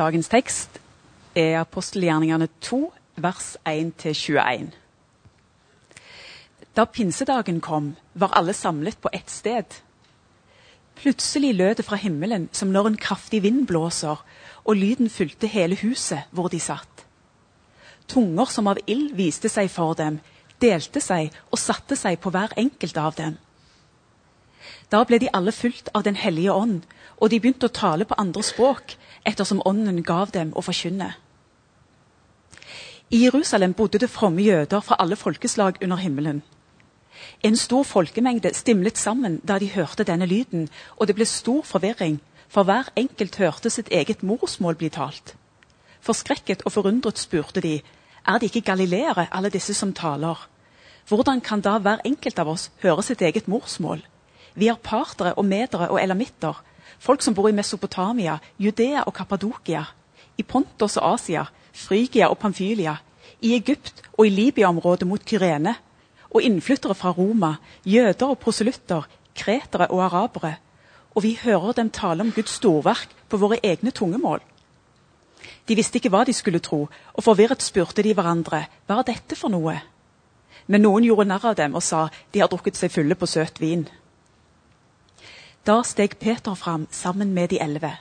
Dagens tekst er apostelgjerningene 2, vers 1-21. Da pinsedagen kom, var alle samlet på ett sted. Plutselig lød det fra himmelen som når en kraftig vind blåser, og lyden fulgte hele huset hvor de satt. Tunger som av ild viste seg for dem, delte seg og satte seg på hver enkelt av dem. Da ble de alle fulgt av Den hellige ånd, og de begynte å tale på andre språk, ettersom ånden gav dem å forkynne. I Jerusalem bodde det fromme jøder fra alle folkeslag under himmelen. En stor folkemengde stimlet sammen da de hørte denne lyden, og det ble stor forvirring, for hver enkelt hørte sitt eget morsmål bli talt. Forskrekket og forundret spurte de, er det ikke galileere, alle disse som taler? Hvordan kan da hver enkelt av oss høre sitt eget morsmål? Vi er partere og medere og elamitter, folk som bor i Mesopotamia, Judea og Kappadokia, i Pontos og Asia, Frygia og Pamfylia, i Egypt og i Libya-området mot Kyrene, og innflyttere fra Roma, jøder og proselytter, kretere og arabere. Og vi hører dem tale om Guds storverk på våre egne tungemål. De visste ikke hva de skulle tro, og forvirret spurte de hverandre hva er dette for noe. Men noen gjorde narr av dem og sa de har drukket seg fulle på søt vin. Da steg Peter fram sammen med de elleve.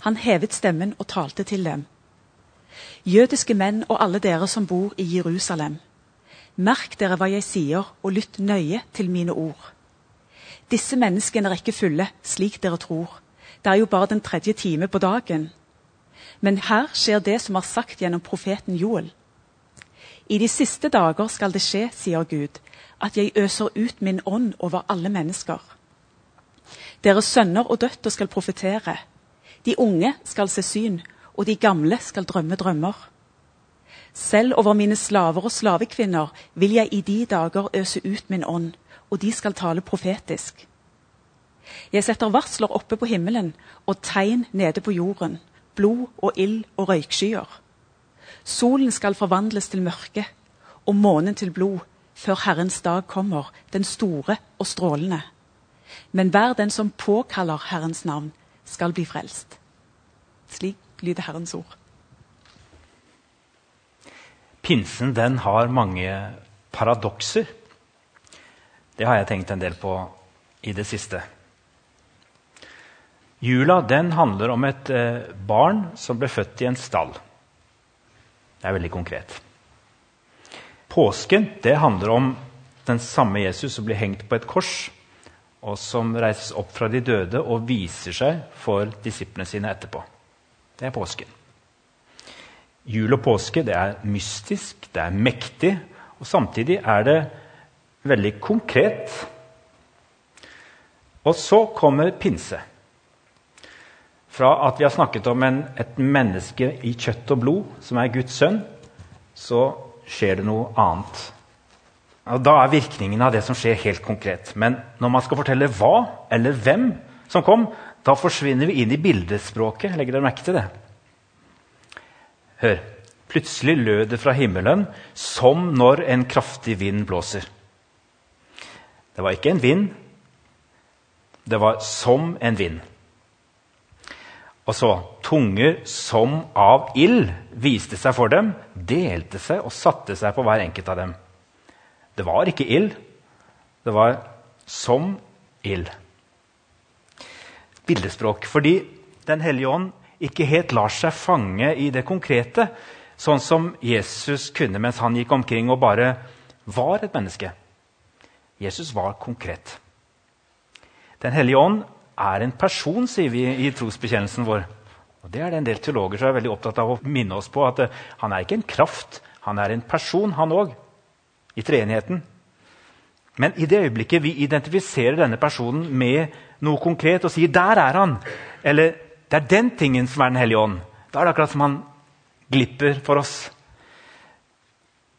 Han hevet stemmen og talte til dem. Jødiske menn og alle dere som bor i Jerusalem. Merk dere hva jeg sier, og lytt nøye til mine ord. Disse menneskene er ikke fulle, slik dere tror. Det er jo bare den tredje time på dagen. Men her skjer det som er sagt gjennom profeten Joel. I de siste dager skal det skje, sier Gud, at jeg øser ut min ånd over alle mennesker. Deres sønner og døtre skal profetere. De unge skal se syn, og de gamle skal drømme drømmer. Selv over mine slaver og slavekvinner vil jeg i de dager øse ut min ånd, og de skal tale profetisk. Jeg setter varsler oppe på himmelen og tegn nede på jorden, blod og ild og røykskyer. Solen skal forvandles til mørke og månen til blod før Herrens dag kommer, den store og strålende. Men hver den som påkaller Herrens navn, skal bli frelst. Slik lyder Herrens ord. Pinsen den har mange paradokser. Det har jeg tenkt en del på i det siste. Jula den handler om et eh, barn som ble født i en stall. Det er veldig konkret. Påsken det handler om den samme Jesus som blir hengt på et kors, og som reises opp fra de døde og viser seg for disiplene sine etterpå. Det er påsken. Jul og påske det er mystisk, det er mektig, og samtidig er det veldig konkret. Og så kommer pinse. Fra at vi har snakket om en, et menneske i kjøtt og blod, som er Guds sønn, så skjer det noe annet. Og Da er virkningen av det som skjer, helt konkret. Men når man skal fortelle hva eller hvem som kom, da forsvinner vi inn i bildespråket. Legger dere merke til det? Hør. Plutselig lød det fra himmelen som når en kraftig vind blåser. Det var ikke en vind. Det var som en vind. Og så tunger som av ild viste seg for dem, delte seg og satte seg på hver enkelt av dem. Det var ikke ild. Det var som ild. Bildespråk. Fordi Den hellige ånd ikke helt lar seg fange i det konkrete, sånn som Jesus kunne mens han gikk omkring og bare var et menneske. Jesus var konkret. Den hellige ånd er en person, sier vi i trosbekjennelsen vår. Og Det er det en del teologer som er veldig opptatt av å minne oss på. at eh, Han er ikke en kraft, han er en person, han òg. I treenigheten. Men i det øyeblikket vi identifiserer denne personen med noe konkret og sier 'der er han', eller det er den tingen som er Den hellige ånd. Da er det akkurat som han glipper for oss.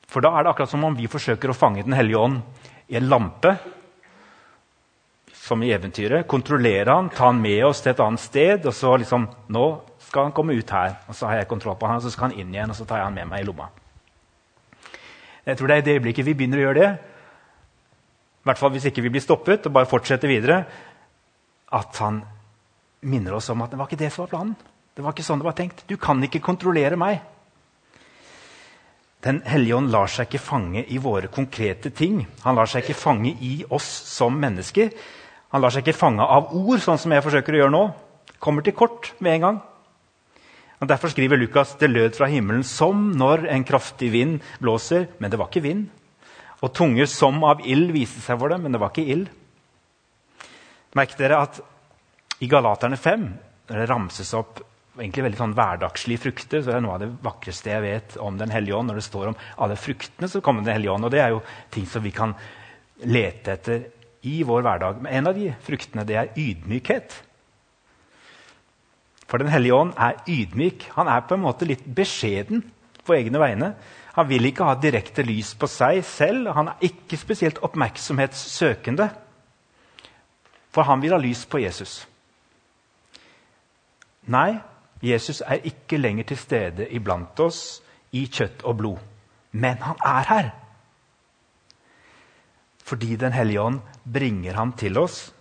For da er det akkurat som om vi forsøker å fange Den hellige ånd i en lampe. Som i eventyret. Kontrollere han, ta han med oss til et annet sted. Og så liksom Nå skal han komme ut her, og så har jeg kontroll på han, og så skal han inn igjen, og så tar jeg han med meg i lomma. Jeg tror det er i det øyeblikket vi begynner å gjøre det, i hvert fall hvis ikke vi blir stoppet og bare fortsetter videre, at han minner oss om at det var ikke det som var planen. Det var ikke sånn det var tenkt. Du kan ikke kontrollere meg. Den hellige ånd lar seg ikke fange i våre konkrete ting. Han lar seg ikke fange i oss som mennesker. Han lar seg ikke fange av ord, sånn som jeg forsøker å gjøre nå. Kommer til kort med en gang. Og Derfor skriver Lukas det lød fra himmelen som når en kraftig vind blåser. Men det var ikke vind. Og tunger som av ild viste seg for dem, men det var ikke ild. Merk dere at i Galaterne 5, når det ramses opp egentlig veldig sånn hverdagslige frukter, så er det noe av det vakreste jeg vet om Den hellige ånd. Når det står om alle fruktene som kommer Den hellige ånd. Og det er jo ting som vi kan lete etter i vår hverdag. Men en av de fruktene det er ydmykhet. For Den hellige ånd er ydmyk. Han er på en måte litt beskjeden på egne vegne. Han vil ikke ha direkte lys på seg selv. Han er ikke spesielt oppmerksomhetssøkende. For han vil ha lys på Jesus. Nei, Jesus er ikke lenger til stede iblant oss i kjøtt og blod. Men han er her. Fordi Den hellige ånd bringer ham til oss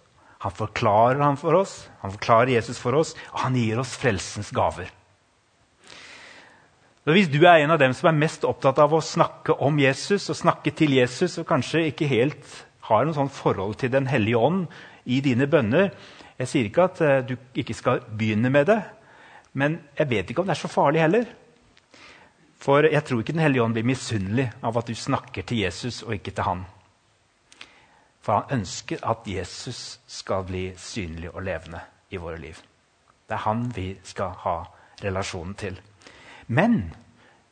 han forklarer han for oss, han forklarer Jesus for oss, og han gir oss frelsens gaver. Så hvis du er en av dem som er mest opptatt av å snakke om Jesus og snakke til Jesus, og kanskje ikke helt har noe sånn forhold til Den hellige ånd i dine bønner Jeg sier ikke at eh, du ikke skal begynne med det, men jeg vet ikke om det er så farlig heller. For jeg tror ikke Den hellige ånd blir misunnelig av at du snakker til Jesus og ikke til han. For han ønsker at Jesus skal bli synlig og levende i våre liv. Det er han vi skal ha relasjonen til. Men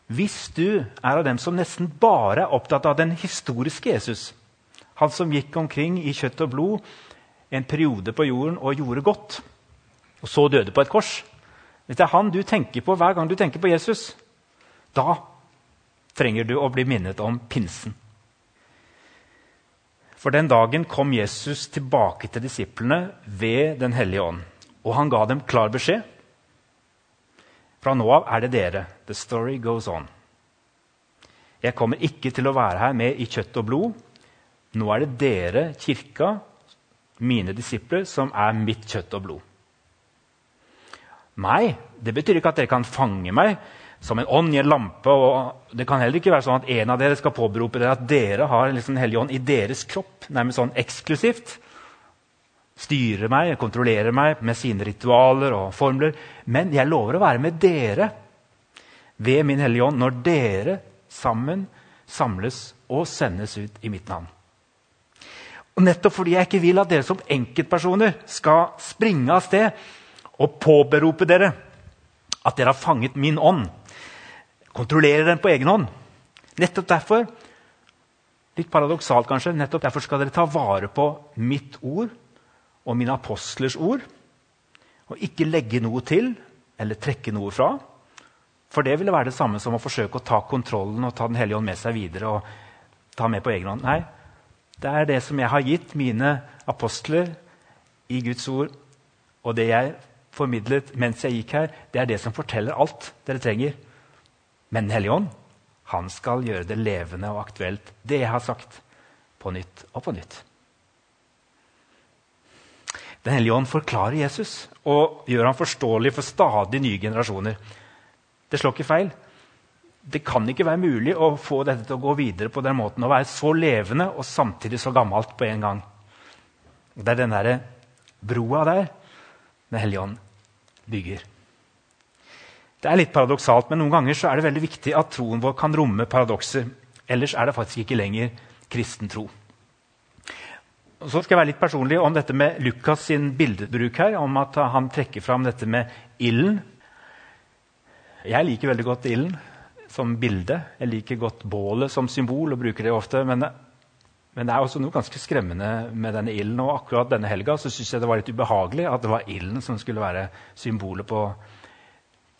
hvis du er av dem som nesten bare er opptatt av den historiske Jesus, han som gikk omkring i kjøtt og blod en periode på jorden og gjorde godt, og så døde på et kors Hvis det er han du tenker på hver gang du tenker på Jesus, da trenger du å bli minnet om pinsen. For den dagen kom Jesus tilbake til disiplene ved Den hellige ånd. Og han ga dem klar beskjed. Fra nå av er det dere. The story goes on. Jeg kommer ikke til å være her med i kjøtt og blod. Nå er det dere, kirka, mine disipler, som er mitt kjøtt og blod. Meg, det betyr ikke at dere kan fange meg som en ånd i en lampe. og Det kan heller ikke være sånn at en av dere skal påberope dere at dere har liksom Den hellige ånd i deres kropp, nærmest sånn eksklusivt. Styrer meg, kontrollerer meg med sine ritualer og formler. Men jeg lover å være med dere ved min Hellige Ånd når dere sammen samles og sendes ut i mitt navn. Og Nettopp fordi jeg ikke vil at dere som enkeltpersoner skal springe av sted og påberope dere at dere har fanget min ånd, kontrollerer den på egen hånd. Nettopp derfor litt paradoksalt kanskje, nettopp derfor skal dere ta vare på mitt ord og mine apostlers ord. Og ikke legge noe til eller trekke noe fra. For det ville være det samme som å forsøke å ta kontrollen og ta Den hellige ånd med seg videre. og ta med på egen hånd. Nei, det er det som jeg har gitt mine apostler i Guds ord, og det jeg formidlet mens jeg gikk her, det er det som forteller alt dere trenger. Men Den hellige ånd han skal gjøre det levende og aktuelt, det jeg har sagt, på nytt og på nytt. Den hellige ånd forklarer Jesus og gjør ham forståelig for stadig nye generasjoner. Det slår ikke feil. Det kan ikke være mulig å få dette til å gå videre på den måten. Å være så levende og samtidig så gammelt på en gang. Det er den der broa der Den hellige ånd bygger. Det er litt paradoksalt, men noen ganger er det veldig viktig at troen vår kan romme paradokser. Ellers er det faktisk ikke lenger kristen tro. Så skal jeg være litt personlig om dette med Lukas sin bildebruk her. Om at han trekker fram dette med ilden. Jeg liker veldig godt ilden som bilde. Jeg liker godt bålet som symbol og bruker det ofte. Men, men det er også noe ganske skremmende med denne ilden. Og akkurat denne helga syns jeg det var litt ubehagelig at det var ilden som skulle være symbolet på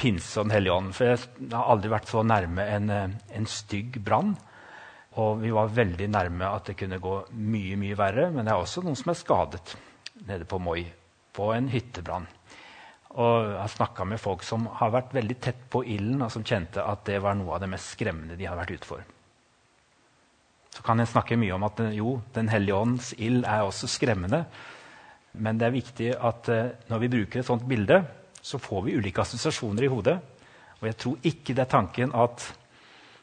pinse og Den hellige ånd. For jeg har aldri vært så nærme en, eh, en stygg brann. Og vi var veldig nærme at det kunne gå mye mye verre. Men det er også noen som er skadet nede på Moi, på en hyttebrann. Og jeg har snakka med folk som har vært veldig tett på ilden, og som kjente at det var noe av det mest skremmende de har vært ute for. Så kan jeg snakke mye om at jo, Den hellige ånds ild er også skremmende. Men det er viktig at uh, når vi bruker et sånt bilde, så får vi ulike assosiasjoner i hodet. Og jeg tror ikke det er tanken at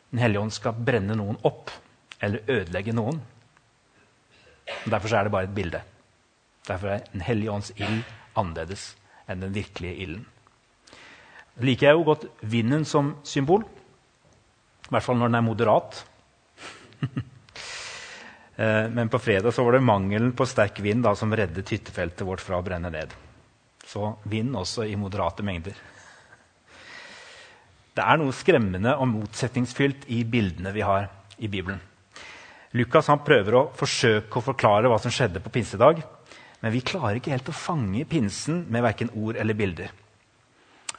Den hellige ånd skal brenne noen opp eller ødelegge noen. Derfor er det bare et bilde. Derfor er Den hellige ånds ild annerledes enn den virkelige ilden. liker jeg jo godt vinden som symbol. I hvert fall når den er moderat. Eh, men på fredag var det mangelen på sterk vind da, som reddet hyttefeltet vårt fra å brenne ned. Så vind også i moderate mengder. Det er noe skremmende og motsetningsfylt i bildene vi har i Bibelen. Lukas prøver å forsøke å forklare hva som skjedde på pinsedag. Men vi klarer ikke helt å fange pinsen med verken ord eller bilder.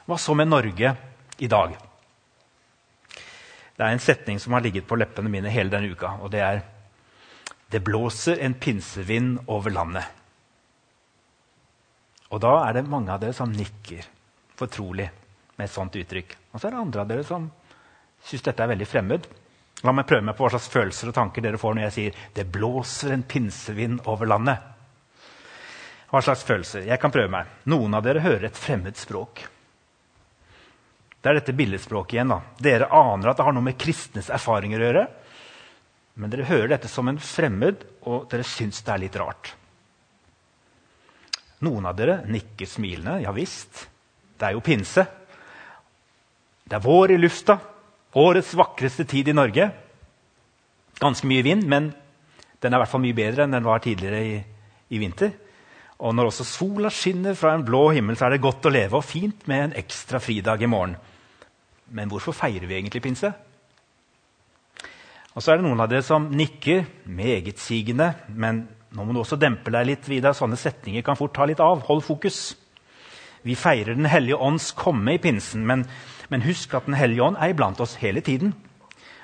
Hva så med Norge i dag? Det er en setning som har ligget på leppene mine hele denne uka. og det er Det blåser en pinsevind over landet. Og da er det mange av dere som nikker fortrolig med et sånt uttrykk. Og så er det andre av dere som syns dette er veldig fremmed. La meg prøve meg på hva slags følelser og tanker dere får når jeg sier 'det blåser en pinsevind over landet'. Hva slags følelser? Jeg kan prøve meg. Noen av dere hører et fremmed språk. Det er dette billedspråket igjen. da. Dere aner at det har noe med kristnes erfaringer å gjøre. Men dere hører dette som en fremmed, og dere syns det er litt rart. Noen av dere nikker smilende. Ja visst, det er jo pinse. Det er vår i lufta. Årets vakreste tid i Norge. Ganske mye vind, men den er i hvert fall mye bedre enn den var tidligere i, i vinter. Og når også sola skinner fra en blå himmel, så er det godt å leve og fint med en ekstra fridag i morgen. Men hvorfor feirer vi egentlig pinse? Og så er det noen av dere som nikker megetsigende, men nå må du også dempe deg litt. Vidar. Sånne setninger kan fort ta litt av. Hold fokus. Vi feirer Den hellige ånds komme i pinsen, men, men husk at Den hellige ånd er iblant oss hele tiden.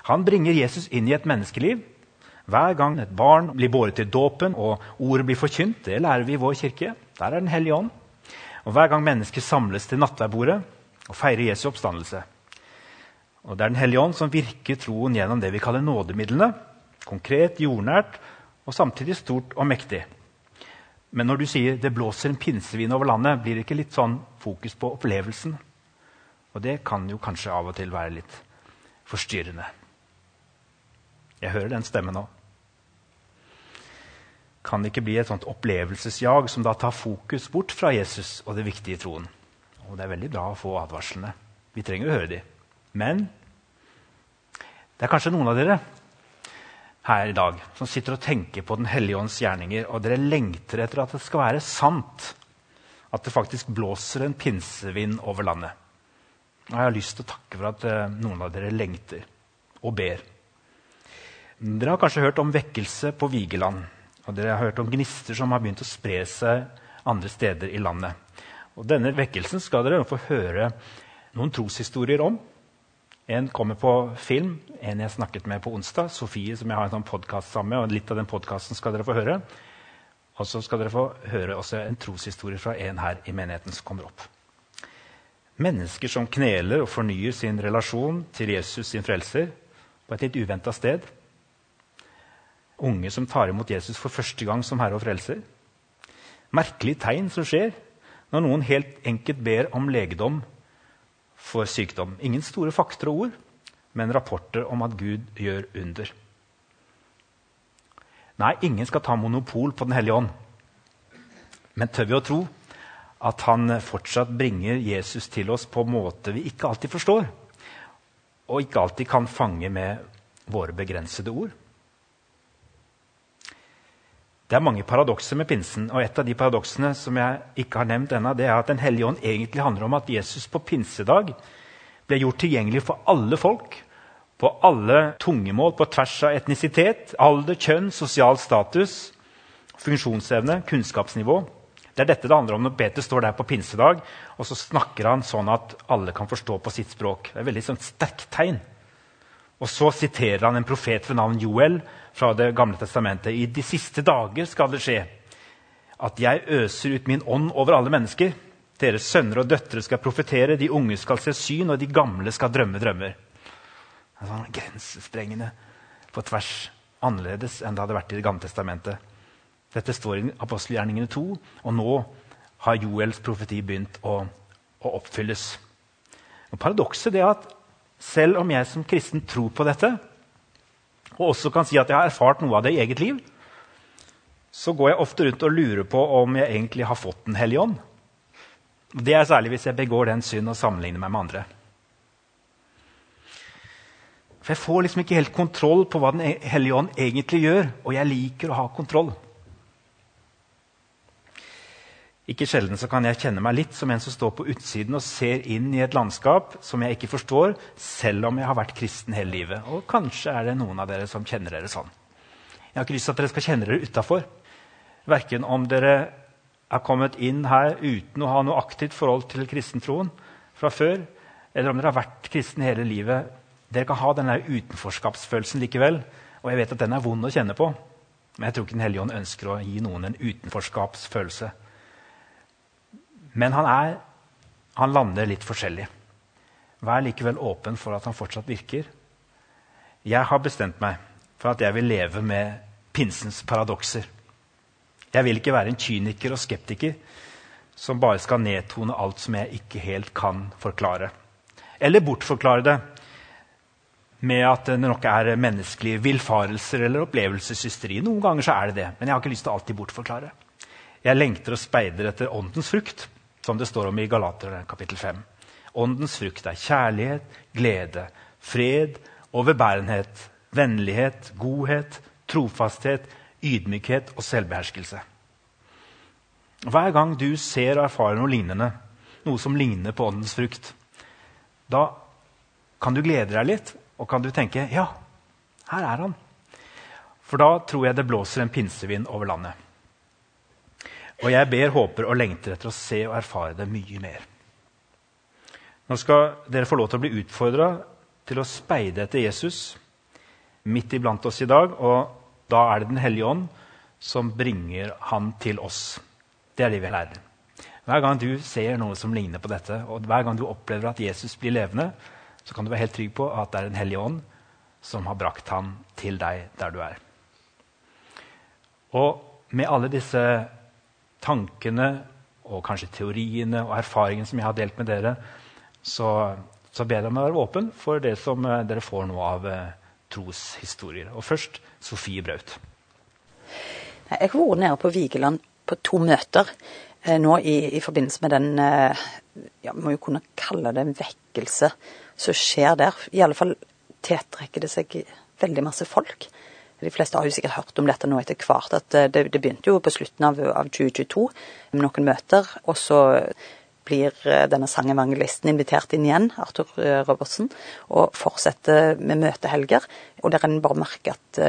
Han bringer Jesus inn i et menneskeliv. Hver gang et barn blir båret til dåpen og ordet blir forkynt, det lærer vi i vår kirke. Der er Den hellige ånd. Og hver gang mennesker samles til nattverdbordet og feirer Jesu oppstandelse, og Det er Den hellige ånd som virker troen gjennom det vi kaller nådemidlene. Konkret, jordnært og samtidig stort og mektig. Men når du sier 'det blåser en pinsevind over landet', blir det ikke litt sånn fokus på opplevelsen? Og det kan jo kanskje av og til være litt forstyrrende. Jeg hører den stemmen nå. Kan det ikke bli et sånt opplevelsesjag som da tar fokus bort fra Jesus og det viktige i troen? Og det er veldig bra å få advarslene. Vi trenger å høre dem. Men det er kanskje noen av dere her i dag som sitter og tenker på Den hellige ånds gjerninger, og dere lengter etter at det skal være sant at det faktisk blåser en pinsevind over landet. Og jeg har lyst til å takke for at eh, noen av dere lengter og ber. Dere har kanskje hørt om vekkelse på Vigeland. Og dere har hørt om gnister som har begynt å spre seg andre steder i landet. Og Denne vekkelsen skal dere få høre noen troshistorier om. En kommer på film, en jeg snakket med på onsdag. Sofie, som jeg har en sånn podkast sammen med. og Litt av den podkasten skal dere få høre. Og så skal dere få høre også en troshistorie fra en her i menigheten som kommer opp. Mennesker som kneler og fornyer sin relasjon til Jesus, sin frelser, på et litt uventa sted. Unge som tar imot Jesus for første gang som herre og frelser. Merkelige tegn som skjer når noen helt enkelt ber om legedom for sykdom. Ingen store fakter og ord, men rapporter om at Gud gjør under. Nei, ingen skal ta monopol på Den hellige ånd. Men tør vi å tro at han fortsatt bringer Jesus til oss på måte vi ikke alltid forstår, og ikke alltid kan fange med våre begrensede ord? Det er mange paradokser med pinsen. og Et av de paradoksene som jeg ikke har nevnt ennå, det er at Den hellige ånd egentlig handler om at Jesus på pinsedag ble gjort tilgjengelig for alle folk. På alle tungemål, på tvers av etnisitet, alder, kjønn, sosial status, funksjonsevne, kunnskapsnivå. Det er dette det handler om når Peter står der på pinsedag og så snakker han sånn at alle kan forstå på sitt språk. Det er et veldig sånn sterkt tegn. Og så siterer han en profet ved navn Joel fra Det gamle testamentet. I de siste dager skal det skje at jeg øser ut min ånd over alle mennesker. Deres sønner og døtre skal profetere, de unge skal se syn, og de gamle skal drømme drømmer. Sånn grensesprengende på tvers. Annerledes enn det hadde vært i Det gamle testamentet. Dette står i apostelgjerningene 2, og nå har Joels profeti begynt å å oppfylles. Og Paradokset er at selv om jeg som kristen tror på dette, og også kan si at jeg har erfart noe av det i eget liv, så går jeg ofte rundt og lurer på om jeg egentlig har fått Den hellige ånd. Det er særlig hvis jeg begår den synd og sammenligner meg med andre. For Jeg får liksom ikke helt kontroll på hva Den hellige ånd egentlig gjør, og jeg liker å ha kontroll. Ikke sjelden så kan jeg kjenne meg litt som en som står på utsiden og ser inn i et landskap som jeg ikke forstår, selv om jeg har vært kristen hele livet. Og kanskje er det noen av dere som kjenner dere sånn. Jeg har ikke lyst til at dere skal kjenne dere utafor. Verken om dere er kommet inn her uten å ha noe aktivt forhold til kristentroen fra før, eller om dere har vært kristen hele livet. Dere kan ha denne utenforskapsfølelsen likevel, og jeg vet at den er vond å kjenne på. Men jeg tror ikke Den hellige ånd ønsker å gi noen en utenforskapsfølelse. Men han, er, han lander litt forskjellig. Vær likevel åpen for at han fortsatt virker. Jeg har bestemt meg for at jeg vil leve med pinsens paradokser. Jeg vil ikke være en kyniker og skeptiker som bare skal nedtone alt som jeg ikke helt kan forklare. Eller bortforklare det med at det nok er menneskelige villfarelser eller opplevelseshysteri. Noen ganger så er det det, men jeg har ikke lyst til å alltid bortforklare. Jeg lengter og speider etter åndens frukt som det står om i Galaterne kapittel 5. Åndens frukt er kjærlighet, glede, fred, overbærenhet, vennlighet, godhet, trofasthet, ydmykhet og selvbeherskelse. Hver gang du ser og erfarer noe lignende, noe som ligner på åndens frukt, da kan du glede deg litt og kan du tenke ja, her er han. For da tror jeg det blåser en pinsevind over landet. Og jeg ber, håper og lengter etter å se og erfare det mye mer. Nå skal dere få lov til å bli utfordra til å speide etter Jesus midt iblant oss i dag. Og da er det Den hellige ånd som bringer han til oss. Det er det vi lærer. Hver gang du ser noe som ligner på dette, og hver gang du opplever at Jesus blir levende, så kan du være helt trygg på at det er Den hellige ånd som har brakt han til deg der du er. Og med alle disse tankene og kanskje teoriene og erfaringene som jeg har delt med dere, så, så ber jeg om å være åpen for det som uh, dere får nå av uh, troshistorier. Og først Sofie Braut. Jeg har vært nede på Vigeland på to møter eh, nå i, i, forbindelse med den eh, ja, må jo kunne kalle det en vekkelse som skjer der. I alle fall tiltrekker det seg veldig masse folk. De fleste har jo sikkert hørt om dette nå etter hvert. at eh, Det, det begynte jo på slutten av, av 2022 med noen møter. Og så blir eh, denne sangevangelisten invitert inn igjen, Arthur eh, Robertsen, og fortsetter med møtehelger. Og der en bare merker at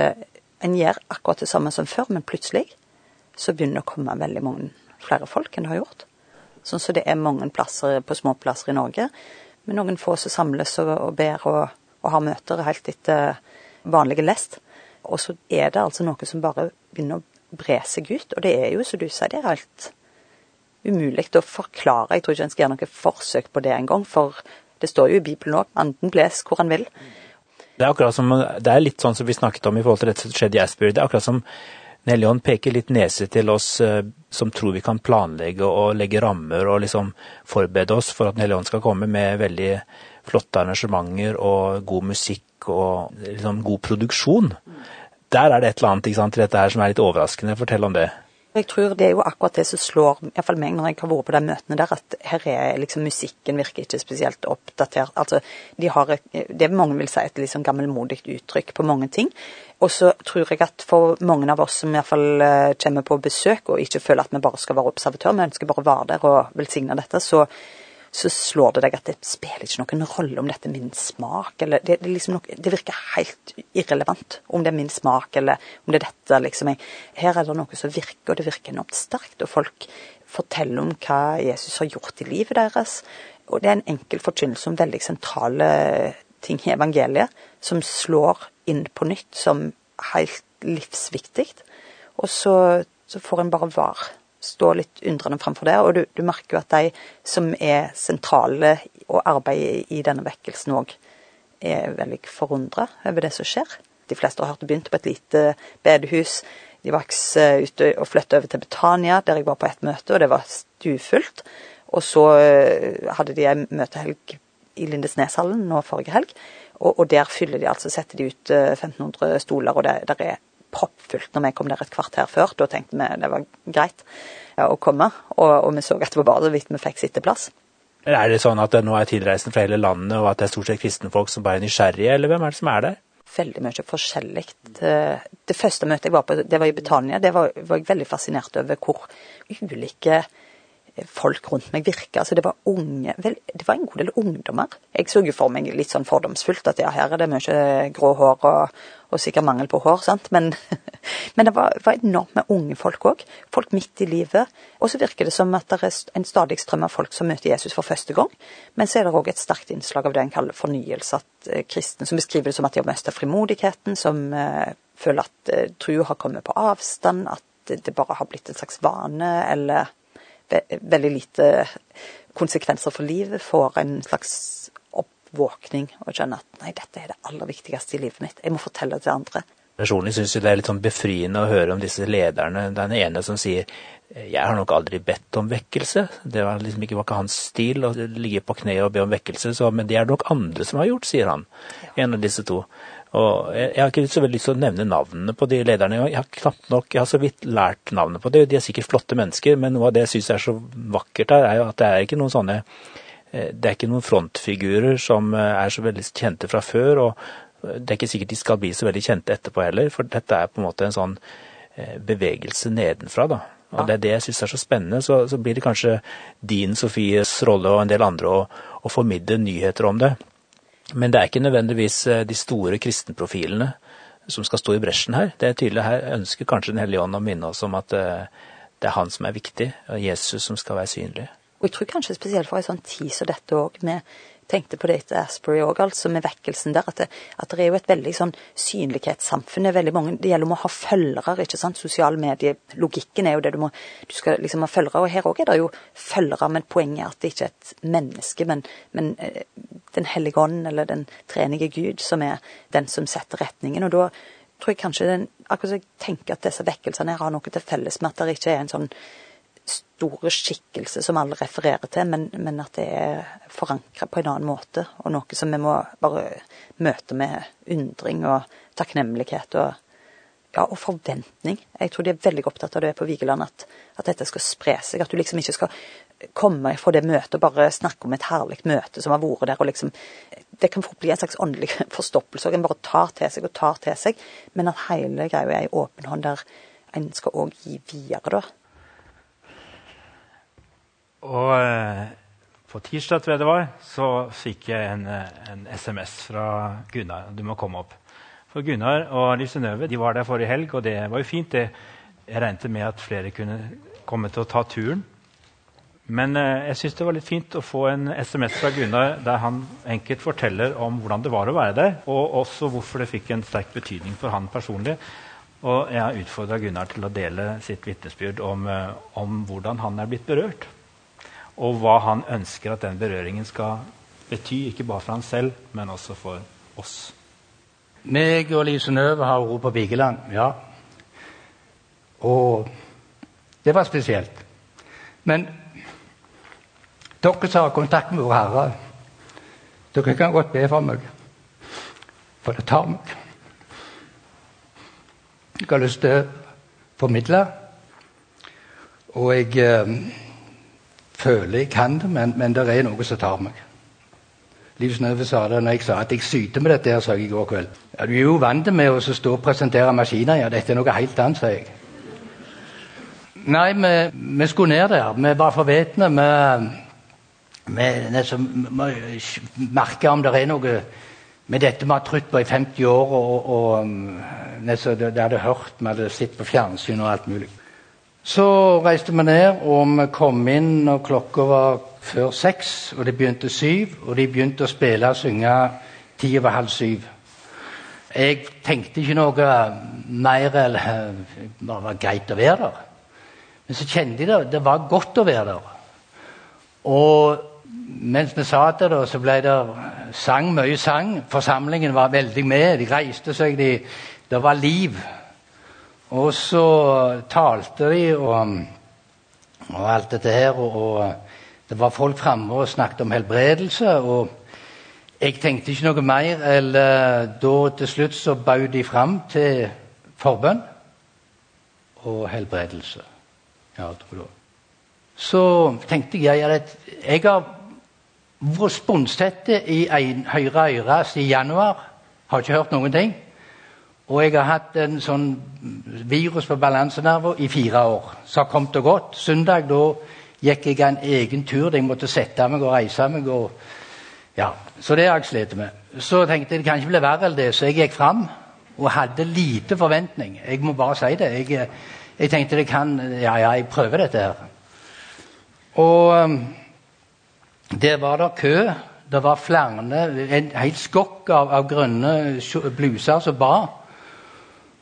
en gjør akkurat det samme som før, men plutselig så begynner det å komme veldig mange flere folk enn det har gjort. Sånn som så det er mange plasser på små plasser i Norge. Med noen få som samles og, og ber og, og har møter helt etter vanlige lest. Og så er det altså noe som bare begynner å bre seg ut. Og det er jo, som du sier, det er helt umulig å forklare. Jeg tror ikke en skal gjøre noe forsøk på det engang, for det står jo i Bibelen òg. Anden bles hvor han vil. Det er akkurat som, det er litt sånn som vi snakket om i forhold til det som skjedde i Asbury. Det er akkurat som Nellion peker litt nese til oss eh, som tror vi kan planlegge og legge rammer og liksom forberede oss for at Nellion skal komme med veldig flotte arrangementer og god musikk og liksom god produksjon der er det et eller annet ikke sant, til dette her som er litt overraskende. Fortell om det. Jeg tror det er jo akkurat det som slår i fall meg når jeg har vært på de møtene der, at her er liksom musikken virker ikke spesielt oppdatert. Altså, de har et, det mange vil si et liksom gammelmodig uttrykk på mange ting. Og så tror jeg at for mange av oss som i fall eh, kommer på besøk og ikke føler at vi bare skal være observatør, vi ønsker bare å være der og velsigne dette, så så slår det deg at det spiller ikke noen rolle om dette er min smak. eller Det, det, liksom noe, det virker helt irrelevant om det er min smak eller om det er dette. liksom. Her er det noe som virker, og det virker enormt sterkt. Og folk forteller om hva Jesus har gjort i livet deres. Og det er en enkel forkynnelse om veldig sentrale ting i evangeliet, som slår inn på nytt som helt livsviktig. Og så, så får en bare være stå litt undrende framfor det. Og du, du, merker jo at de som er sentrale og arbeider i denne vekkelsen òg, er veldig forundra over det som skjer. De fleste har hørt det begynte på et lite bedehus. De vokste ut og flytta over til Betania, der jeg var på et møte, og det var stuefullt. Og så eh, hadde de en møtehelg i Lindesneshallen nå forrige helg. Og, og, der fyller de altså, setter de ut 1500 eh, stoler, og det der er proppfullt når vi kom der et kvarter før. Da tenkte vi det var greit å komme, og, og, vi så at det var bare så vidt vi fikk sitteplass. Er det sånn at det nå er tilreisende fra hele landet, og at det er stort sett kristne folk som bare er nysgjerrige, eller hvem er det som er der? Veldig mye forskjellig. Det første møtet jeg var på, det var i Betania. Det var, var jeg veldig fascinert over hvor ulike folk rundt meg virka. Altså det var unge vel, Det var en god del ungdommer. Jeg så jo for meg litt sånn fordomsfullt at ja, her er det mye grå hår og, og sikkert mangel på hår, sant. Men, men det var, var, enormt med unge folk òg. Folk midt i livet. Og så virker det som at det er en stadig strøm av folk som møter Jesus for første gang. Men så er det òg et sterkt innslag av det en kaller fornyelse. At eh, kristne som beskriver det som at de har mista frimodigheten, som uh, føler at uh, tro har kommet på avstand, at det bare har blitt en slags vane, eller veldig lite konsekvenser for livet, får en slags oppvåkning og skjønner at nei, dette er det aller viktigste i livet mitt. Jeg må fortelle det til andre. Personlig syns jeg det er litt sånn befriende å høre om disse lederne. Den ene som sier jeg har nok aldri bedt om vekkelse. Det var liksom ikke, var ikke hans stil å ligge på kne og be om vekkelse, så, men det er det nok andre som har gjort, sier han. Ja. En av disse to. Og jeg, jeg har ikke så veldig lyst til å nevne navnene på de lederne. Jeg har knapt nok, jeg har så vidt lært navnet på det. De er sikkert flotte mennesker, men noe av det jeg syns er så vakkert her, er jo at det er ikke noen sånne eh, det er ikke noen frontfigurer som eh, er så veldig kjente fra før. og Det er ikke sikkert de skal bli så veldig kjente etterpå heller, for dette er på en måte en sånn eh, bevegelse nedenfra. da. Og Det er det jeg syns er så spennende. Så, så, blir det kanskje din Sofies rolle og en del andre å, å formidle nyheter om det. Men det er ikke nødvendigvis eh, de store kristenprofilene som skal stå i bresjen her. Det er tydelig her ønsker kanskje Den hellige ånd å minne oss om at eh, det er han som er viktig, og Jesus som skal være synlig. Og jeg tror kanskje spesielt for en sånn tid som dette òg, med tenkte på det etter Asbury òg, altså med vekkelsen der. At det, at det, er jo et veldig sånn synlighetssamfunn. Det, veldig mange, det gjelder om å ha følgere. ikke sant? Sosiale medier. Logikken er jo det du må Du skal liksom ha følgere. Og her òg er det jo følgere, men poenget er at det ikke er et menneske, men, men eh, Den hellige ånd, eller den trenige Gud, som er den som setter retningen. Og da tror jeg kanskje den, akkurat jeg tenker at disse vekkelsene her har noe til felles med at det ikke er en sånn store skikkelse som alle refererer til, men, men at det er forankra på en annen måte, og noe som vi må bare møte med undring og takknemlighet og, ja, og forventning. Jeg tror de er veldig opptatt av det på Vigeland, at, at, dette skal spre seg. At du liksom ikke skal komme fra det møtet og bare snakke om et herlig møte som har vært der. og liksom, Det kan fort bli en slags åndelig forstoppelse, og en bare tar til seg og tar til seg, men at hele greia er ei åpen hånd der en skal òg gi videre, da. Og eh, på tirsdag tror jeg det var, så fikk jeg en, eh, en SMS fra Gunnar. Du må komme opp. For Gunnar og Liv Synnøve var der forrige helg, og det var jo fint. Det. Jeg regnet med at flere kunne komme til å ta turen. Men eh, jeg syns det var litt fint å få en SMS fra Gunnar der han enkelt forteller om hvordan det var å være der, og også hvorfor det fikk en sterk betydning for han personlig. Og jeg har utfordra Gunnar til å dele sitt vitnesbyrd om, om hvordan han er blitt berørt og hva han ønsker at den berøringen skal bety, ikke bare for han selv, men også for oss. Meg og Liv Synnøve har vært på Vigeland, ja. Og det var spesielt. Men dere som har kontakt med Vår Herre, dere kan godt be for meg, for det tar meg. Jeg har lyst til å formidle, og jeg eh, føler jeg kan det, men, men det er noe som tar meg. Liv Snøve sa det når jeg sa at jeg syter med dette, her, sa jeg i går kveld. Ja, du er jo vant med å stå og presentere maskiner. Ja, dette er noe helt annet, sa jeg. Nei, vi, vi skulle ned der. Vi var forvetne. Vi, vi merka om det er noe med dette vi har trodd på i 50 år, og, og um, det hadde hørt, vi hadde sett på fjernsyn og alt mulig. Så reiste vi ned, og vi kom inn når klokka var før seks. Og det begynte syv, og de begynte å spille og synge ti over halv syv. Jeg tenkte ikke noe mer eller det var greit å være der. Men så kjente jeg det, det var godt å være der. Og mens vi satt der, så ble det sang, mye sang. Forsamlingen var veldig med. De reiste seg. De, det var liv. Og så talte de og, og alt dette her. Og, og, Det var folk framme og snakket om helbredelse. og Jeg tenkte ikke noe mer. eller Da til slutt så bød de fram til forbønn og helbredelse. Ja. Så tenkte jeg at jeg har vært sponstette i en høyre øre siden januar. Har ikke hørt noen ting. Og jeg har hatt en sånn virus på balansenerver i fire år. Så har kommet og gått. Søndag da gikk jeg en egen tur der jeg måtte sette meg og reise meg. Og, ja, så det har jeg slitt med. Så tenkte jeg det kan ikke bli verre enn det, så jeg gikk fram og hadde lite forventning. Jeg må bare si det. Jeg, jeg tenkte det kan Ja, ja, jeg prøver dette her. Og um, der var det kø. Det var flere, en hel skokk av, av grønne bluser som ba.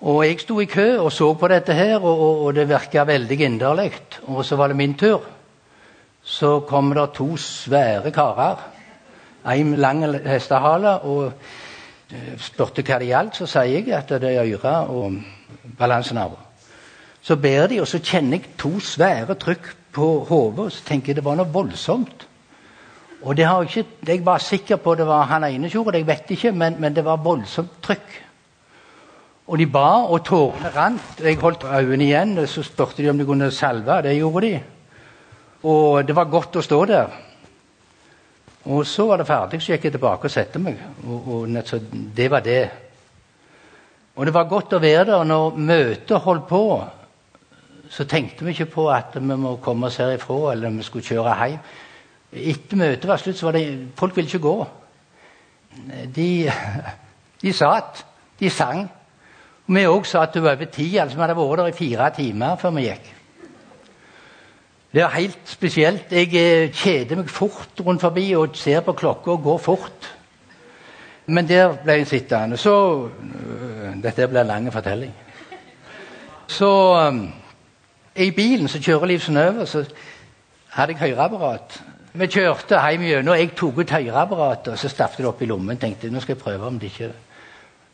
Og jeg sto i kø og så på dette her, og, og, det virka veldig inderlig. Og så var det min tur. Så kom det to svære karer. En lang hestehale. Og eh, spurte hva det gjaldt. Så sier jeg at det er øre og balansenerver. Så ber de, og så kjenner jeg to svære trykk på hodet. Og så tenker jeg det var noe voldsomt. Og det har ikke, Jeg var sikker på det var han ene gjorde, jeg vet ikke, men, men det var voldsomt trykk. Og de ba, og tårene rant. Jeg holdt øynene igjen, så spurte de om de kunne salve. Det gjorde de. Og det var godt å stå der. Og så var det ferdig, så gikk jeg tilbake og satte meg. Og, og så det var det. Og det var godt å være der. Når møtet holdt på, så tenkte vi ikke på at vi må komme oss herifra, eller vi skulle kjøre hjem. Etter møtet var slutt, så var det Folk ville ikke gå. De, de satt. De sang. Vi òg satt over tid. altså Vi hadde vært der i fire timer før vi gikk. Det er helt spesielt. Jeg eh, kjeder meg fort rundt forbi og ser på klokka og går fort. Men der ble jeg sittende. Så øh, Dette blir en lang fortelling. Så um, I bilen som kjører Liv Synnøve, så hadde jeg høreapparat. Vi kjørte hjem gjennom. og Jeg tok ut høreapparatet og så stappet det opp i lommen. tenkte nå skal jeg prøve om det ikke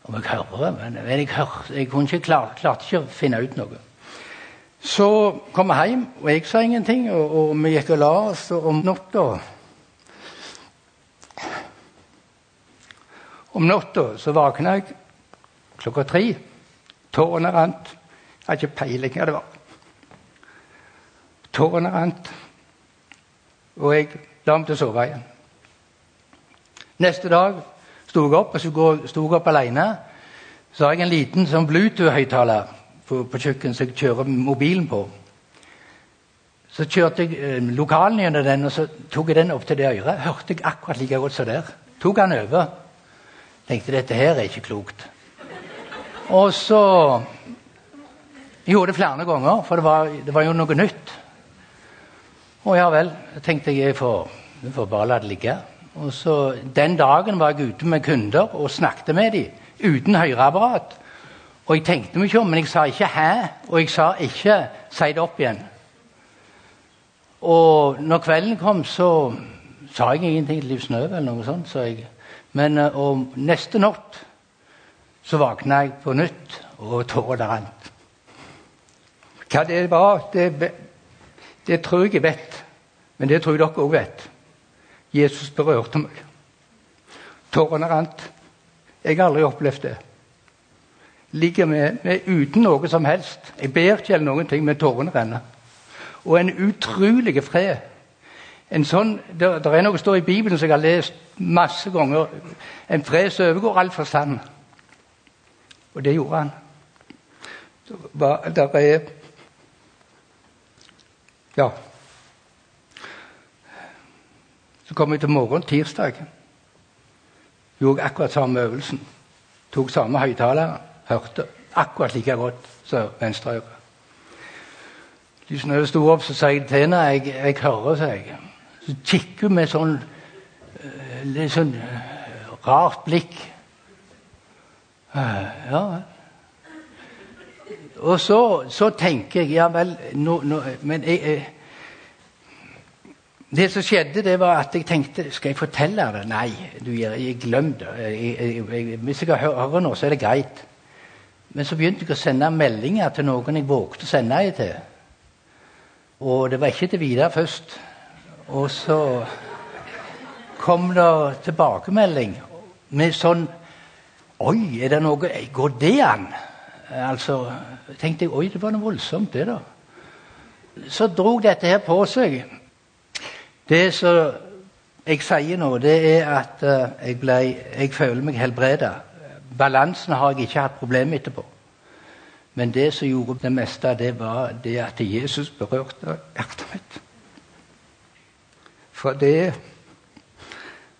om jeg hører, men, men jeg, hør, jeg ikke klar, klarte ikke å finne ut noe. Så kom jeg hjem, og jeg sa ingenting, og, og vi gikk og la oss. Og om natta Om natta så våkna jeg klokka tre. Tårene rant. Jeg hadde ikke peiling hva det var. Tårene rant. Og jeg la meg til å sove igjen. Neste dag sto jeg opp, og så sto jeg opp alene. Så har jeg en liten sånn Bluetooth-høyttaler på, på kjøkkenet som jeg kjører mobilen på. Så kjørte jeg eh, lokalen gjennom den, og så tok jeg den opp til det øret. Hørte jeg akkurat like godt som der. Tok han over. Tenkte dette her er ikke klokt. Og så Jeg gjorde det flere ganger, for det var, det var jo noe nytt. Å ja vel, tenkte jeg jeg får, jeg får bare la det ligge. Og så Den dagen var jeg ute med kunder og snakket med dem uten høreapparat. Og jeg tenkte meg ikke om, men jeg sa ikke 'hæ', og jeg sa ikke 'si det opp igjen'. Og når kvelden kom, så sa jeg ingenting til Liv Snøve eller noe sånt. Så. Men eh, og neste natt så våkna jeg på nytt, og tårene rant. Hva det var, det, det tror jeg jeg vet. Men det tror jeg dere òg vet. Jesus berørte meg. Tårene rant. Jeg har aldri opplevd det. Ligger med, med uten noe som helst. Jeg ber ikke eller noen ting, men tårene renner. Og en utrolig fred. En sånn, det er noe som står i Bibelen som jeg har lest masse ganger. En fred som overgår all forstand. Og det gjorde han. Der er Ja. Så kom jeg til morgenen tirsdag. Gjorde akkurat samme øvelsen. Tok samme høyttaler. Hørte akkurat like godt som venstre øre. Liksom når jeg sto opp, så sa jeg til henne jeg, jeg hører, sa jeg. Så kikker hun med sånn eh, litt sånn eh, rart blikk. Eh, ja Og så, så tenker jeg Ja vel, nå, nå, men jeg, det som skjedde, det var at jeg tenkte Skal jeg fortelle det? Nei, du, jeg glemte det. Hvis jeg hører noe, så er det greit. Men så begynte jeg å sende meldinger til noen jeg vågte å sende dem til. Og det var ikke til Vidar først. Og så kom det tilbakemelding med sånn Oi, er det noe Går det an? Altså, tenkte jeg oi, det var noe voldsomt, det, da. Så drog dette her på seg. Det som jeg sier nå, det er at uh, jeg, ble, jeg føler meg helbreda. Balansen har jeg ikke hatt problemer etterpå. Men det som gjorde det meste, det var det at Jesus berørte hjertet mitt. For det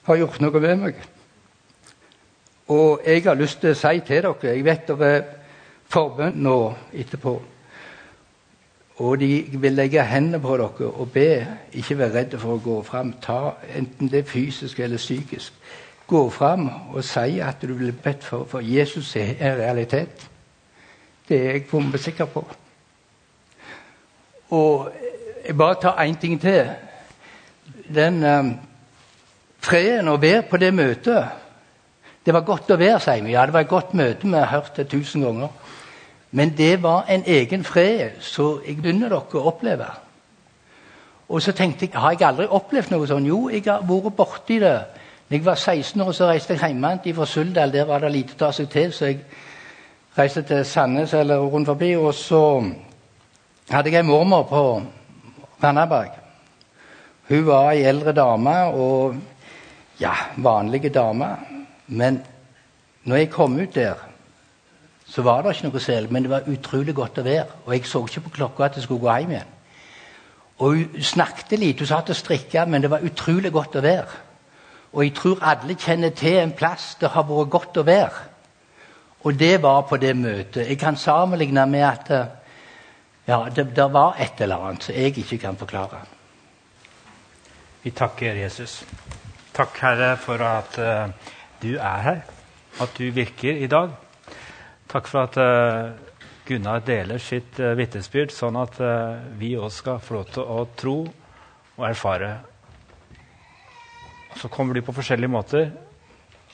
har gjort noe med meg. Og jeg har lyst til å si til dere Jeg vet det er forbønn nå etterpå. Og de vil legge hendene på dere og be. Ikke vær redde for å gå fram. Ta enten det er fysisk eller psykisk. Gå fram og si at du blir bedt for, for Jesus er en realitet. Det er jeg bombesikker på. Og jeg bare tar én ting til. Den um, freden å være på det møtet Det var godt å være, sier vi. Ja, det var et godt møte. Vi har hørt det tusen ganger. Men det var en egen fred som jeg begynner dere å oppleve. Og så tenkte jeg har jeg aldri opplevd noe sånn. Jo, jeg har vært borti det. Da jeg var 16 år, så reiste jeg hjem fra Suldal. Der var det lite å ta seg til. Så jeg reiste til Sandnes eller rundt forbi. Og så hadde jeg ei mormor på Randaberg. Hun var ei eldre dame og ja, vanlige dame. Men når jeg kom ut der så var det ikke noe sel, men det var utrolig godt å være. Og jeg så ikke på klokka at jeg skulle gå hjem igjen. Og Hun snakket litt, hun satt og strikka, men det var utrolig godt å være. Og jeg tror alle kjenner til en plass det har vært godt å være. Og det var på det møtet. Jeg kan sammenligne med at ja, det, det var et eller annet som jeg ikke kan forklare. Vi takker Jesus. Takk, Herre, for at uh, du er her, at du virker i dag. Takk for at uh, Gunnar deler sitt uh, vitnesbyrd, sånn at uh, vi òg skal få lov til å tro og erfare. Så kommer du på forskjellige måter.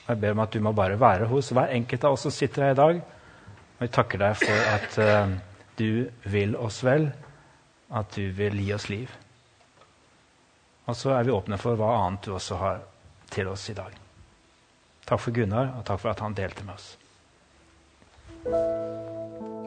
Jeg ber om at du må bare være hos hver enkelt av oss som sitter her i dag. Og jeg takker deg for at uh, du vil oss vel, at du vil gi oss liv. Og så er vi åpne for hva annet du også har til oss i dag. Takk for Gunnar, og takk for at han delte med oss. Thank you.